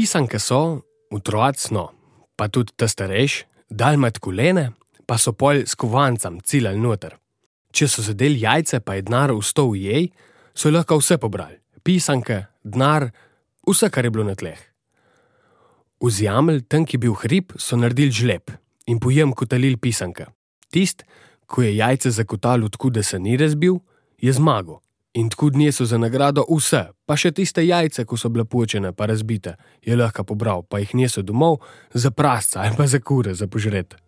Pisanke so, utrocno, pa tudi ta starejš, dal med kolene, pa so pol s kovancem ciljali noter. Če so zadeli jajce, pa je denar vstal v jej, so lahko vse pobrali: pisanke, denar, vse, kar je bilo na tleh. V zjamelj, tam, ki je bil hrib, so naredili žleb in pojem kotalil pisanke. Tist, ko je jajce zakotal, odkud se ni razbil, je zmagal. In tako dni so za nagrado vse, pa še tiste jajce, ko so bile počene, pa razbite, je lahko pobral, pa jih niso domov, za prasca ali pa za kure, za požret.